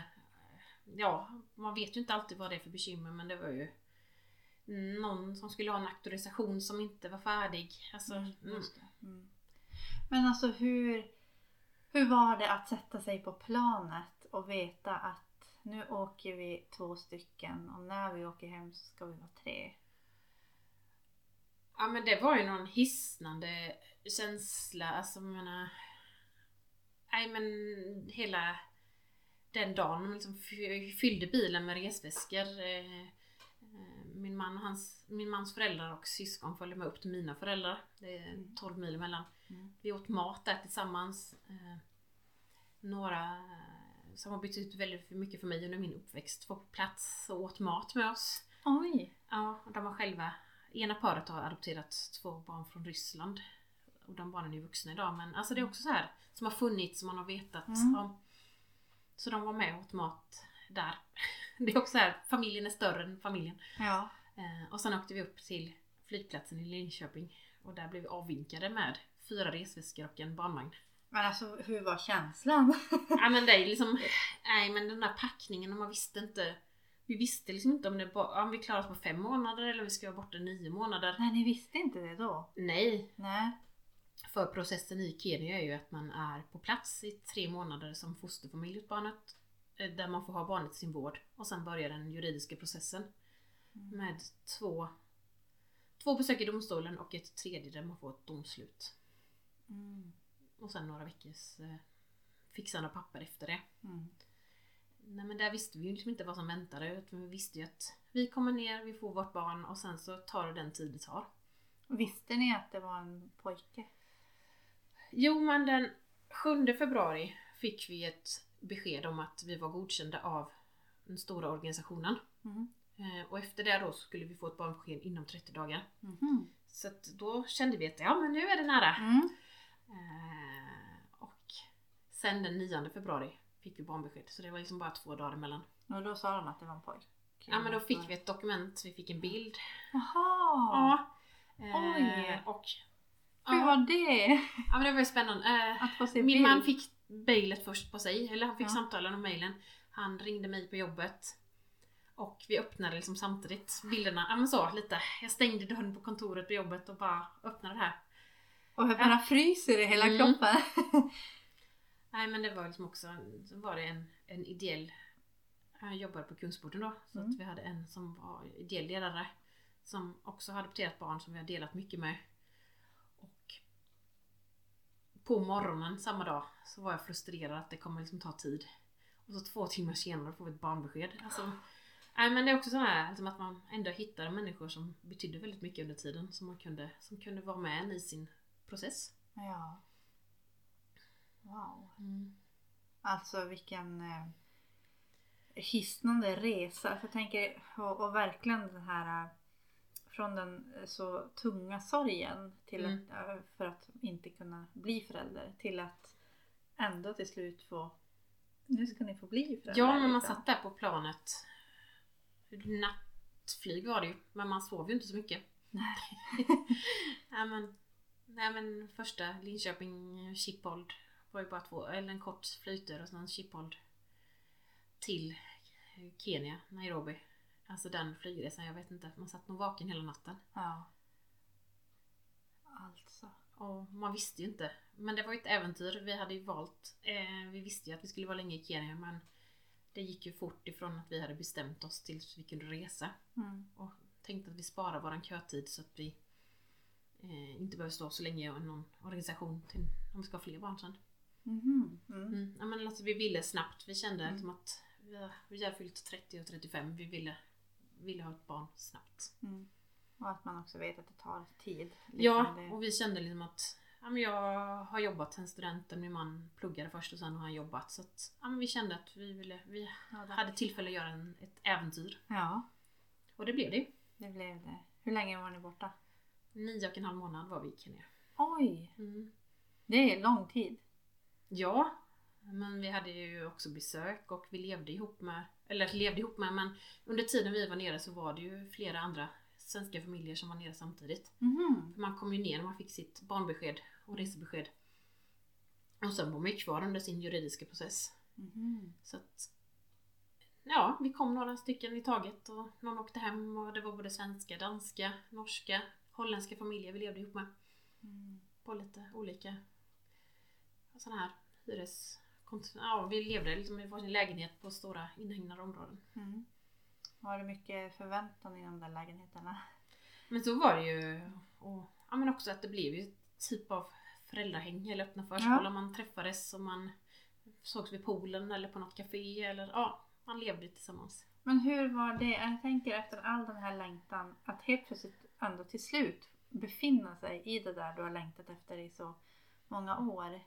Ja, man vet ju inte alltid vad det är för bekymmer men det var ju någon som skulle ha en auktorisation som inte var färdig. Alltså, Mm, mm. Men alltså hur, hur var det att sätta sig på planet och veta att nu åker vi två stycken och när vi åker hem så ska vi vara tre? Ja men det var ju någon hisnande känsla, alltså jag menar... Nej men hela den dagen man liksom fyllde bilen med resväskor. Eh, min, man, och hans, min mans föräldrar och syskon följde med upp till mina föräldrar. Det är Mm. 12 mil emellan. Mm. Vi åt mat där tillsammans. Eh, några eh, som har betytt väldigt mycket för mig under min uppväxt var på plats och åt mat med oss. Oj! Ja, de har själva, ena paret har adopterat två barn från Ryssland. Och de barnen är vuxna idag men alltså det är också så här som har funnits som man har vetat Mm. om. Så de var med och åt mat där. Det är också så här, familjen är större än familjen. Ja. Eh, och sen åkte vi upp till flygplatsen i Linköping och där blev vi avvinkade med fyra resväskor och en barnvagn. Men alltså hur var känslan? Ja men det är liksom, nej men den där packningen och man visste inte Vi visste liksom inte om, det bara, om vi klarar oss på fem månader eller om vi ska vara borta nio månader. Nej, ni visste inte det då? Nej, Nej. för processen i Kenya är ju att man är på plats i tre månader som fosterfamilj åt barnet. Eh, Där man får ha barnet i sin vård. Och sen börjar den juridiska processen Mm. med två, två besök i domstolen och ett tredje där man får ett domslut. Mm. Och sen några veckors eh, fixande av papper efter det. Mm. Nej men där visste vi ju liksom inte vad som väntade utan vi visste ju att vi kommer ner, vi får vårt barn och sen så tar det den tid det tar. Visste ni att det var en pojke? Jo men den 7 februari fick vi ett besked om att vi var godkända av den stora organisationen. Mm. Eh, Och efter det då skulle vi få ett barnbesked inom 30 dagar. Mhm. Så då kände vi att ja men nu är det nära. Mm. Eh, och sen den 9 februari fick vi barnbesked. Så det var liksom bara två dagar emellan. Och då sa de att det var en pojke. Ja men då fick vi ett dokument, vi fick en bild. Jaha! Ja. Oj. Eh, och Hur ja, var det? ja men det var ju spännande. Att få se Min bild? man fick mejlet först på sig, eller han fick Ja. samtalen och mejlen. Han ringde mig på jobbet. Och vi öppnade liksom samtidigt bilderna, ja men så lite. Jag stängde dörren på kontoret på jobbet och bara öppnade det här. Och jag bara fryser i hela Mm. kroppen. Nej men det var liksom också, så var det en, en ideell, jag jobbade på Kungsporten då. Så Mm. att vi hade en som var ideell ledare. Som också hade adopterat barn som vi har delat mycket med. På morgonen samma dag så var jag frustrerad att det kommer liksom ta tid. Och så två timmar senare får vi ett barnbesked. Alltså, nej men det är också så här liksom att man ändå hittar människor som betydde väldigt mycket under tiden. Som man kunde, som kunde vara med en i sin process. Ja. Wow. Alltså vilken eh, hisnande resa. För jag tänker, och, och verkligen den här eh, från den eh, så tunga sorgen till Mm. att, eh, för att inte kunna bli förälder till att ändå till slut få nu ska ni få bli föräldrar. Ja, men man liksom. satt där på planet. Nattflyg var det ju, men man sov ju inte så mycket. Nej. nej, men, nej men första Linköping Schiphol var ju bara två, eller en kort flyter och sen Schiphol till Kenya, Nairobi. Alltså den flygresan, jag vet inte, man satt nog vaken hela natten. Ja. Alltså. Och man visste ju inte. Men det var ju ett äventyr. Vi hade ju valt. Eh, vi visste ju att vi skulle vara länge i Kenya men det gick ju fort ifrån att vi hade bestämt oss tills vi kunde resa. Mm. Och tänkte att vi sparar våran kötid så att vi eh, inte behöver stå så länge i någon organisation till, om vi ska ha fler barn sen. Mhm. Mm. Mm. Ja, men alltså, vi ville snabbt. Vi kände Mm. att vi, vi hade fyllt 30 och 35. Vi ville, ville ha ett barn snabbt. Mm. Och att man också vet att det tar tid. Ja, det- och vi kände liksom att ja, men jag har jobbat sen studenten, min man pluggade först och sen har han jobbat. Så att, ja, men vi kände att vi, ville, vi Ja, hade tillfälle att göra en, ett äventyr. Ja, Och det blev det det blev det. Hur länge var ni borta? Nio och en halv månad var vi i Kenya. Oj, Mm. det är lång tid. Ja, men vi hade ju också besök och vi levde ihop med, eller levde ihop med, men under tiden vi var nere så var det ju flera andra svenska familjer som var nere samtidigt. För Man kom ju ner när man fick sitt barnbesked och resebesked. Och sen var man ju kvar under sin juridiska process. Mhm. Så att, ja, vi kom några stycken i taget och någon åkte hem och det var både svenska, danska, norska, holländska familjer vi levde ihop med. Mm. På lite olika sådana här hyres... Ja, vi levde liksom i varsin lägenhet på stora inhägnade områden. Mm. Var det mycket förväntan i de där lägenheterna? Men så var det ju. Och, ja, men också att det blev ju typ av föräldrahäng eller öppna förskola. Man träffades och man sågs vid poolen eller på något café eller ja, man levde tillsammans. Men hur var det, jag tänker efter all den här längtan, att helt plötsligt ändå till slut befinna sig i det där du har längtat efter i så många år.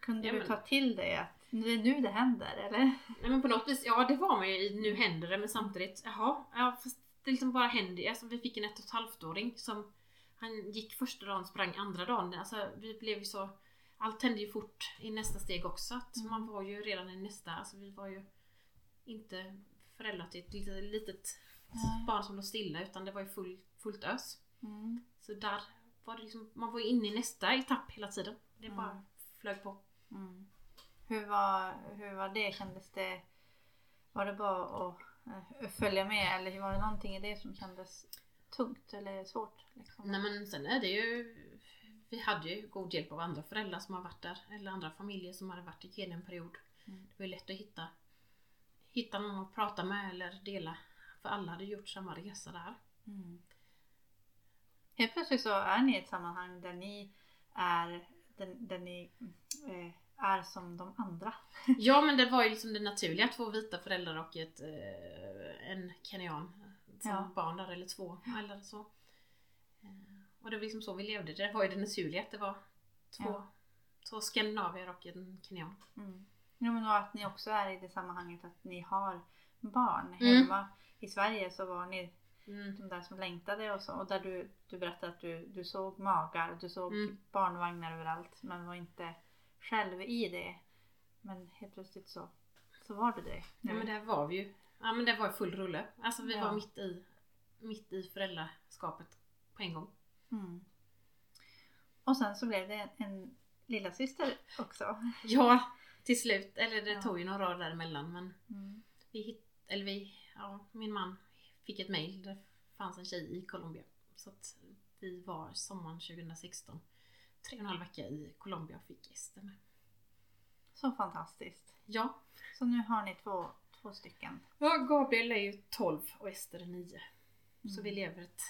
Kunde Ja, du men- ta till dig att det är nu det händer eller? Nej men på något vis, ja det var man ju Nu händer det men samtidigt, jaha, ja fast det liksom bara händer Alltså vi fick en ett och ett halvt åring som Han gick första dagen, sprang andra dagen. Alltså vi blev ju så Allt hände ju fort i nästa steg också. Att Mm. man var ju redan i nästa, alltså vi var ju Inte föräldrar till ett litet, litet barn som låg stilla utan det var ju full, fullt ös. Mm. Så där var det liksom, man var ju inne i nästa etapp hela tiden. Det bara flög på. Mm. Hur, var, hur var det? Kändes det... Var det bara att eh, följa med eller var det någonting i det som kändes tungt eller svårt? Liksom? Nej men sen är det ju Vi hade ju god hjälp av andra föräldrar som har varit där eller andra familjer som hade varit i Kenya en period. Mm. Det var ju lätt att hitta Hitta någon att prata med eller dela. För alla hade gjort samma resa där. Mm. Helt plötsligt så är ni i ett sammanhang där ni är, där, där ni eh, är som de andra. Ja men det var ju liksom det naturliga, två vita föräldrar och ett, eh, en kenyan som Ja. barn där, eller två eller så. Eh, och det var liksom så vi levde, det var ju det naturliga att det var två, Ja. två skandinavier och en kenyan. Mm. Ja, men och att ni också är i det sammanhanget att ni har barn Mm. hemma. I Sverige så var ni Mm. de där som längtade och så. Och där du, du berättade att du, du såg magar och du såg Mm. barnvagnar överallt. Men var inte själv i det. Men helt plötsligt så, så var du det. nu. Ja men där var vi ju. Ja men det var full rulle. Alltså vi Ja. var mitt i, mitt i föräldraskapet på en gång. Mm. Och sen så blev det en, en lilla syster också. Ja, till slut. Eller det Ja. tog ju några år däremellan men Mm. vi hitt, eller vi, ja min man fick ett mail. Det fanns en tjej i Colombia. Så att vi var sommaren 2016 tre och en halv vecka i Colombia och fick Ester med. Så fantastiskt. Ja. Så nu har ni två, två stycken. ja, Gabriel är ju 12 och Ester är 9. Så Mm. vi lever ett...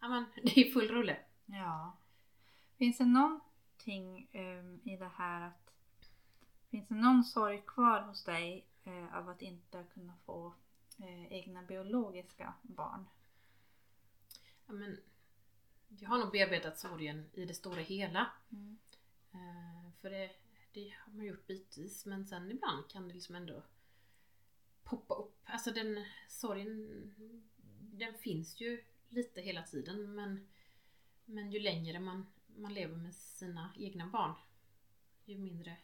Ja men det är full rulle. Ja. Finns det någonting ehm, i det här att Finns det någon sorg kvar hos dig eh, av att inte kunna få eh, egna biologiska barn? Ja, men, jag har nog bearbetat sorgen i det stora hela. Mm. Eh, för det, det har man gjort bitvis men sen ibland kan det liksom ändå poppa upp. Alltså den sorgen, den finns ju lite hela tiden men, men ju längre man, man lever med sina egna barn ju mindre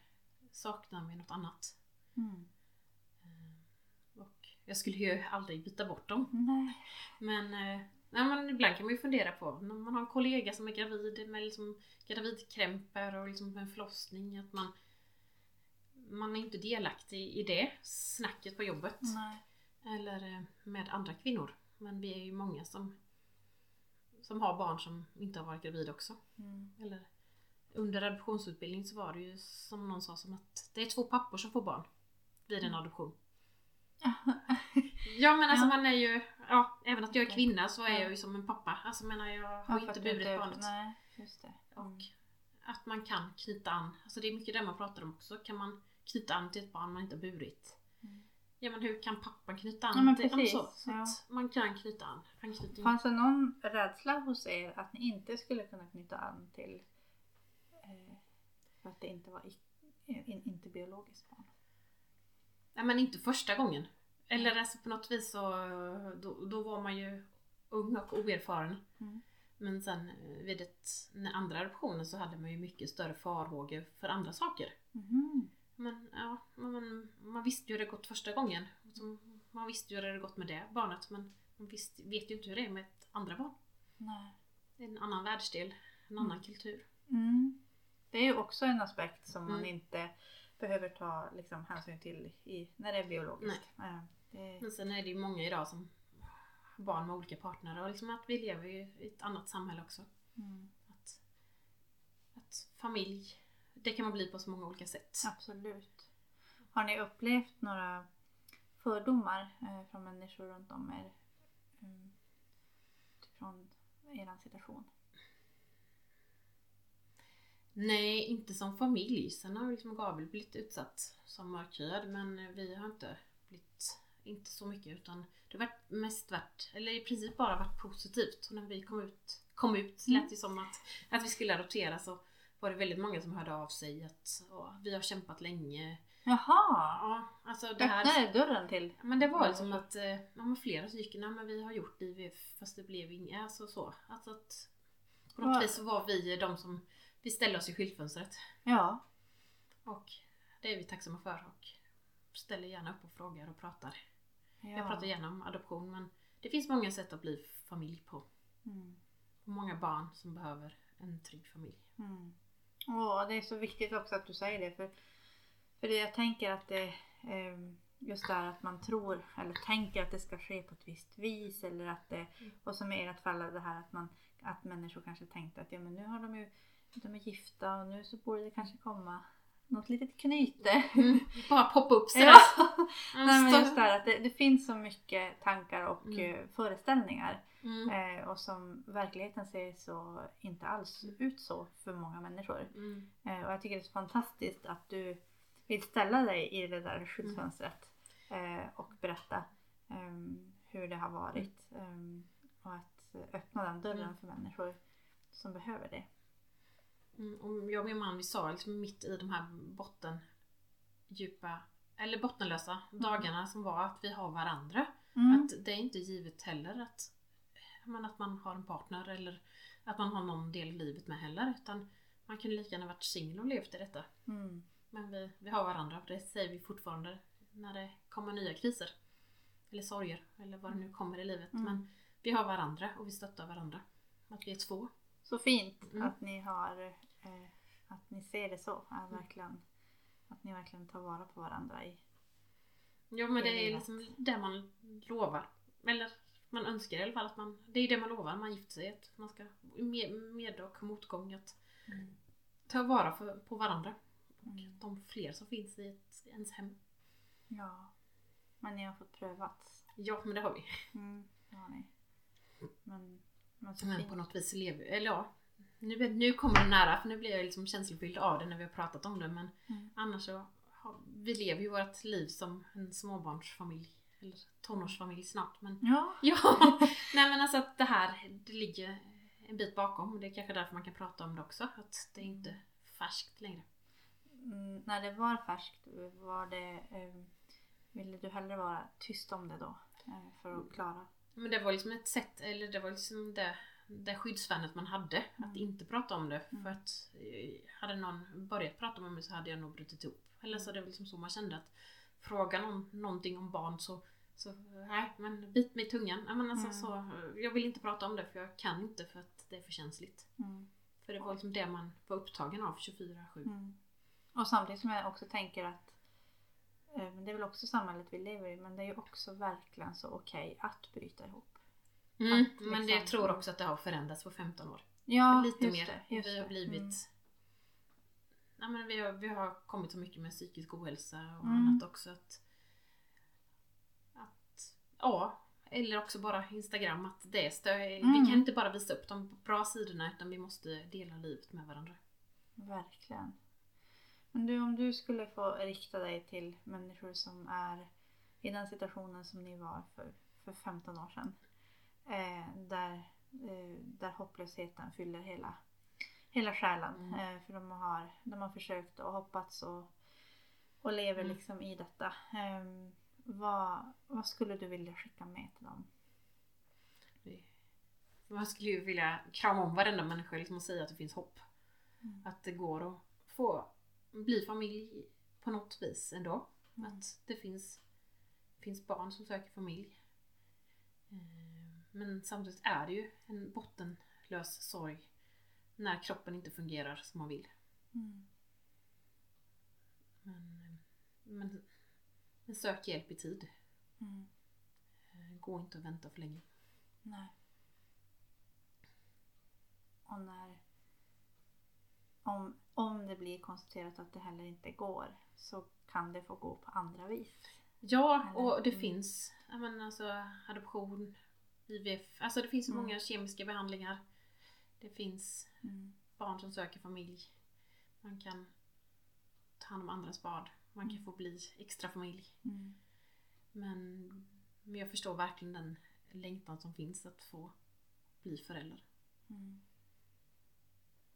saknar man något annat. Mm. Eh, jag skulle ju aldrig byta bort dem. Nej. Men, eh, nej, men ibland kan man ju fundera på när man har en kollega som är gravid med liksom gravidkrämpor och liksom en förlossning att man man är inte delaktig i det snacket på jobbet. Nej. Eller eh, med andra kvinnor. Men vi är ju många som som har barn som inte har varit gravida också. Mm. Eller under adoptionsutbildning så var det ju som någon sa som att det är två pappor som får barn vid en adoption. Ja men alltså Ja. man är ju, ja även att jag är kvinna så är Ja. jag ju som en pappa. Alltså menar jag har Ja, inte burit barnet. Nej, just det. Och Mm. att man kan knyta an, alltså det är mycket det man pratar om också. Kan man knyta an till ett barn man inte har burit? Mm. Ja men hur kan pappan knyta an Ja, men till precis, så, ja. man kan knyta an. Fanns det någon rädsla hos er att ni inte skulle kunna knyta an till eh, att det inte var i, in, inte biologiskt barn? Ja men inte första gången. Eller alltså på något vis så då, då var man ju ung och oerfaren. Mm. Men sen eh, vid ett, den andra adoptionen så hade man ju mycket större farhågor för andra saker. Mhm. Men ja, man, man visste ju hur det gått första gången. Man visste ju hur det gått med det barnet men man visste, vet ju inte hur det är med ett andra barn. Nej. Det är en annan världsdel, en annan kultur. Mm. Det är ju också en aspekt som man Mm. inte behöver ta liksom, hänsyn till i, när det är biologiskt. Eh, det, Men sen är det ju många idag som har barn med olika partner och liksom att vi lever ju i ett annat samhälle också. mm, Att, att familj, det kan man bli på så många olika sätt. absolut. Har ni upplevt några fördomar eh, från människor runt om er mm, utifrån er situation? Nej, inte som familj. Sen har liksom Gabriel blivit utsatt som mörkhyad men vi har inte blivit, inte så mycket utan det har varit mest varit, eller i princip bara varit positivt. Och när vi kom ut, kom ut lät det som att, att vi skulle adoptera så var det väldigt många som hörde av sig att "Åh, vi har kämpat länge. Jaha! Ja, alltså det här... Öppnade dörren till? Men det var liksom att eh, ja, men flera nej men vi har gjort IVF fast det blev inget. Alltså så. Alltså att på något Vad- vis så var vi de som, vi ställde oss i skyltfönstret. Ja. Och det är vi tacksamma för och ställer gärna upp och frågar och pratar. ja. Jag pratar gärna om adoption men det finns många sätt att bli familj på. Mm. Och många barn som behöver en trygg familj. Mm. Åh, det är så viktigt också att du säger det. För, för det jag tänker att det ehm, just det här att man tror eller tänker att det ska ske på ett visst vis. Eller att det, och som i ert fall det här att, man, att människor kanske tänkte att ja, men nu har de ju de är gifta och nu så borde det kanske komma något litet knyte. Bara poppa upp sådär. ja. Mm, Nej, men just det här att det, det finns så mycket tankar och Mm. eh, föreställningar. Mm. Eh, och som verkligheten ser så inte alls ut så för många människor. Mm. Eh, och jag tycker det är så fantastiskt att du vill ställa dig i det där skyddsfönstret eh, och berätta ehm, hur det har varit. ehm, och att öppna den dörren Mm. för människor som behöver det. Mm, och jag och min man vi sa liksom mitt i de här botten djupa eller bottenlösa dagarna som var att vi har varandra. Mm. Att det är inte givet heller att, men att man har en partner eller att man har någon del i livet med heller. Utan man kunde lika gärna varit singel och levt i detta. Mm. Men vi, vi har varandra och det säger vi fortfarande när det kommer nya kriser. Eller sorger eller vad det nu kommer i livet. Mm. Men vi har varandra och vi stöttar varandra. Att vi är två. Så fint Mm. att ni har eh, att ni ser det så. Att, verkligen, att ni verkligen tar vara på varandra i Ja men det är livet. liksom det man lovar. Eller man önskar i alla fall att man, det är det man lovar när man gifter sig. Att man ska med, med och motgång att ta vara för, på varandra. Mm. De fler som finns i ett, ens hem. Ja. Men ni har fått prövat. Ja men det har vi. Mm. Det har ni. Men, men så Men på något vis lever eller ja. Nu, nu kommer det nära för nu blir jag liksom känslofylld av det när vi har pratat om det men Mm. annars så har, vi lever ju vårt liv som en småbarnsfamilj eller tonårsfamilj snart men Ja. ja, nej men alltså att det här det ligger en bit bakom och det är kanske därför man kan prata om det också att det är inte färskt längre. Mm, när det var färskt, var det, eh, ville du hellre vara tyst om det då? Eh, för att klara? Men det var liksom ett sätt, eller det var liksom det, det skyddsvärnet man hade. Att Mm. inte prata om det. Mm. För att eh, hade någon börjat prata med mig så hade jag nog brutit ihop. Eller så det var liksom så man kände att fråga någon någonting om barn så så nej men bit mig i tungan. Nej, men alltså, Mm. så, jag vill inte prata om det för jag kan inte för att det är för känsligt. Mm. För det var liksom det man var upptagen av 24-7. Mm. Och samtidigt som jag också tänker att eh, det är väl också samhället vi lever i men det är ju också verkligen så okej att bryta ihop. Mm, Att men det, liksom- jag tror också att det har förändrats på 15 år. Ja, Lite just mer. Det, just vi har blivit... Mm. Ja, men vi, har, vi har kommit så mycket med psykisk ohälsa och Mm. annat också. Att, att, ja, eller också bara Instagram. Att det stö- Vi Mm. kan inte bara visa upp de bra sidorna utan vi måste dela livet med varandra. Verkligen. Men du, om du skulle få rikta dig till människor som är i den situationen som ni var för, för 15 år sedan. Eh, där, eh, där hopplösheten fyller hela, hela själen. Mm. Eh, för de har, de har försökt och hoppats och, och lever Mm. liksom i detta. Eh, vad, vad skulle du vilja skicka med till dem? Man skulle ju vilja krama om varenda människa liksom och säga att det finns hopp. Mm. Att det går att få bli familj på något vis ändå. Mm. Att det finns, finns barn som söker familj. Eh, Men samtidigt är det ju en bottenlös sorg när kroppen inte fungerar som man vill. Mm. Men, men, men sök hjälp i tid. Mm. Eh, Gå inte och vänta för länge. Nej. Och när... Om, om det blir konstaterat att det heller inte går så kan det få gå på andra vis. Ja, Eller- och det mm. finns menar, alltså, adoption, IVF. Alltså det finns så Mm. många kemiska behandlingar. Det finns Mm. barn som söker familj. Man kan ta hand om andras barn. Man kan Mm. få bli extra familj. Mm. Men, men jag förstår verkligen den längtan som finns att få bli förälder.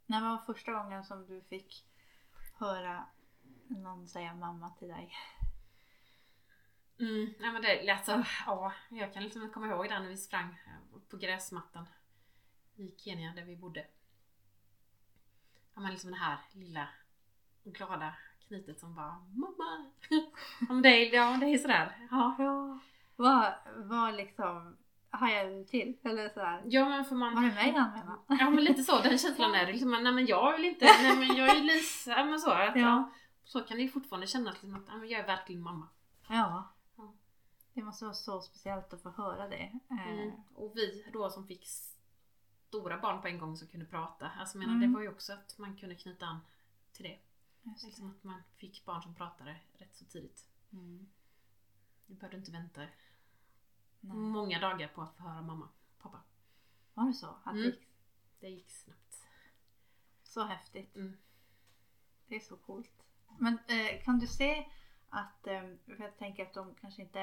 När var första gången som du fick höra någon säga mamma till dig? Mm, ja, men det, alltså, ja, jag kan liksom komma ihåg där när vi sprang eh, på gräsmattan i Kenya där vi bodde. Ja, men liksom det här lilla glada knytet som bara mamma. Ja, men det, är- ja, det är sådär. Ja. Ja. Vad, vad liksom hajade du till? Eller sådär? ja men för man... Var det mig han menade? Ja men lite så, den känslan är det. Liksom, nej men jag vill inte, nej men jag är Lisa. Ja, men så, att, Ja. så kan det ju fortfarande kännas liksom att men jag är verkligen mamma. Ja. Ja. Det måste vara så speciellt att få höra det. Eh, Mm. Och vi då som fick stora barn på en gång som kunde prata. Alltså menar, Mm. det var ju också att man kunde knyta an till det. just det. Liksom att man fick barn som pratade rätt så tidigt. Mm. Du behövde inte vänta Nej. många dagar på att få höra mamma, pappa. Var det så? Att det Mm. gick Det gick snabbt. så häftigt. Mm. Det är så coolt. Men eh, kan du se att, eh, för jag tänker att de kanske inte,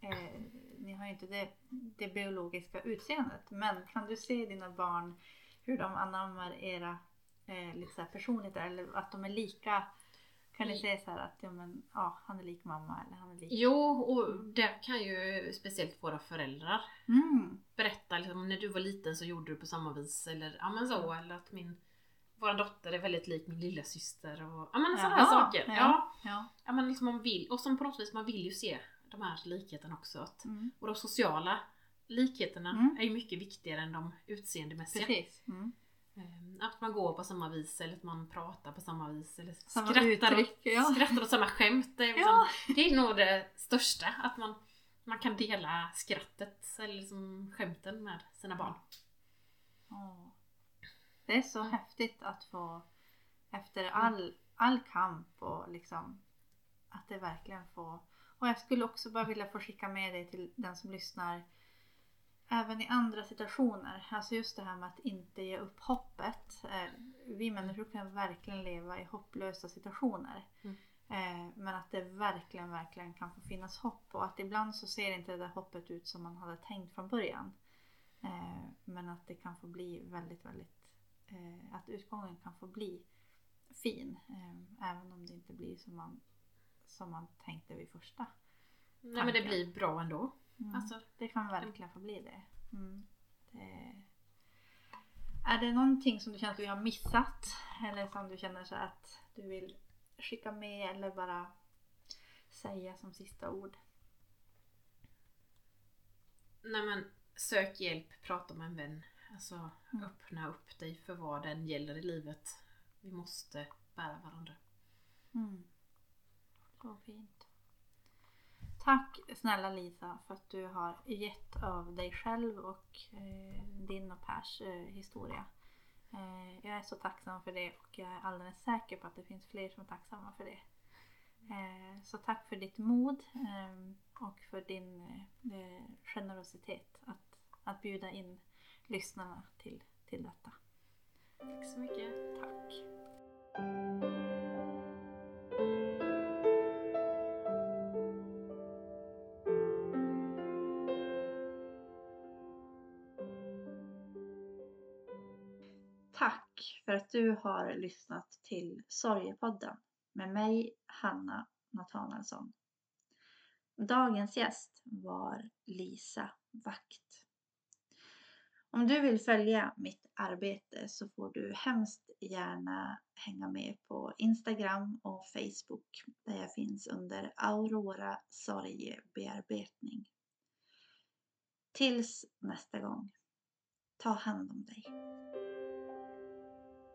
eh, ni har ju inte det, det biologiska utseendet, men kan du se dina barn hur de anammar era eh, lite så där, eller att de är lika? Kan I- säga så att ja, men, ja, han är lik mamma eller han är lik... Jo, och där kan ju speciellt våra föräldrar Mm. berätta liksom, när du var liten så gjorde du på samma vis eller ja men så eller att min vår dotter är väldigt lik min lilla syster och ja men sådana här saker. ja. Ja. Ja. ja men liksom man vill och som på något vis man vill ju se de här likheterna också. Att, Mm. och de sociala likheterna Mm. är ju mycket viktigare än de utseendemässiga. Precis. Mm. Ehm, Att man går på samma vis eller att man pratar på samma vis eller Samma skrattar, uttryck, ja. skrattar åt samma skämt. Det är, liksom, Ja. det är nog det största, att man, man kan dela skrattet eller liksom skämten med sina barn. Det är så häftigt att få efter all, all kamp och liksom att det verkligen får och jag skulle också bara vilja få skicka med dig till den som lyssnar även i andra situationer. Alltså just det här med att inte ge upp hoppet. Eh, Vi människor kan verkligen leva i hopplösa situationer. Mm. Eh, Men att det verkligen, verkligen kan få finnas hopp och att ibland så ser inte det där hoppet ut som man hade tänkt från början. Eh, Men att det kan få bli väldigt, väldigt att utgången kan få bli fin. Även om det inte blir som man, som man tänkte vid första. Nej men det blir bra ändå. Mm. Alltså, Det kan verkligen få bli det. Mm. det. Är det någonting som du känner att vi har missat? Eller som du känner så att du vill skicka med eller bara säga som sista ord? nej men sök hjälp, prata med en vän. Alltså Mm. öppna upp dig för vad den gäller i livet. Vi måste bära varandra. Mm. Så fint. Tack snälla Lisa för att du har gett av dig själv och eh, din och Pers eh, historia. Eh, jag är så tacksam för det och jag är alldeles säker på att det finns fler som är tacksamma för det. Eh, så tack för ditt mod eh, och för din eh, generositet att, att bjuda in lyssnarna till, till detta. Tack så mycket. Tack! Tack för att du har lyssnat till Sorgepodden med mig, Hanna Nathanaelsson. Dagens gäst var Lisa Vakt. Om du vill följa mitt arbete så får du hemskt gärna hänga med på Instagram och Facebook där jag finns under Aurora sorgebearbetning. Tills nästa gång, ta hand om dig.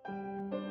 Thank you.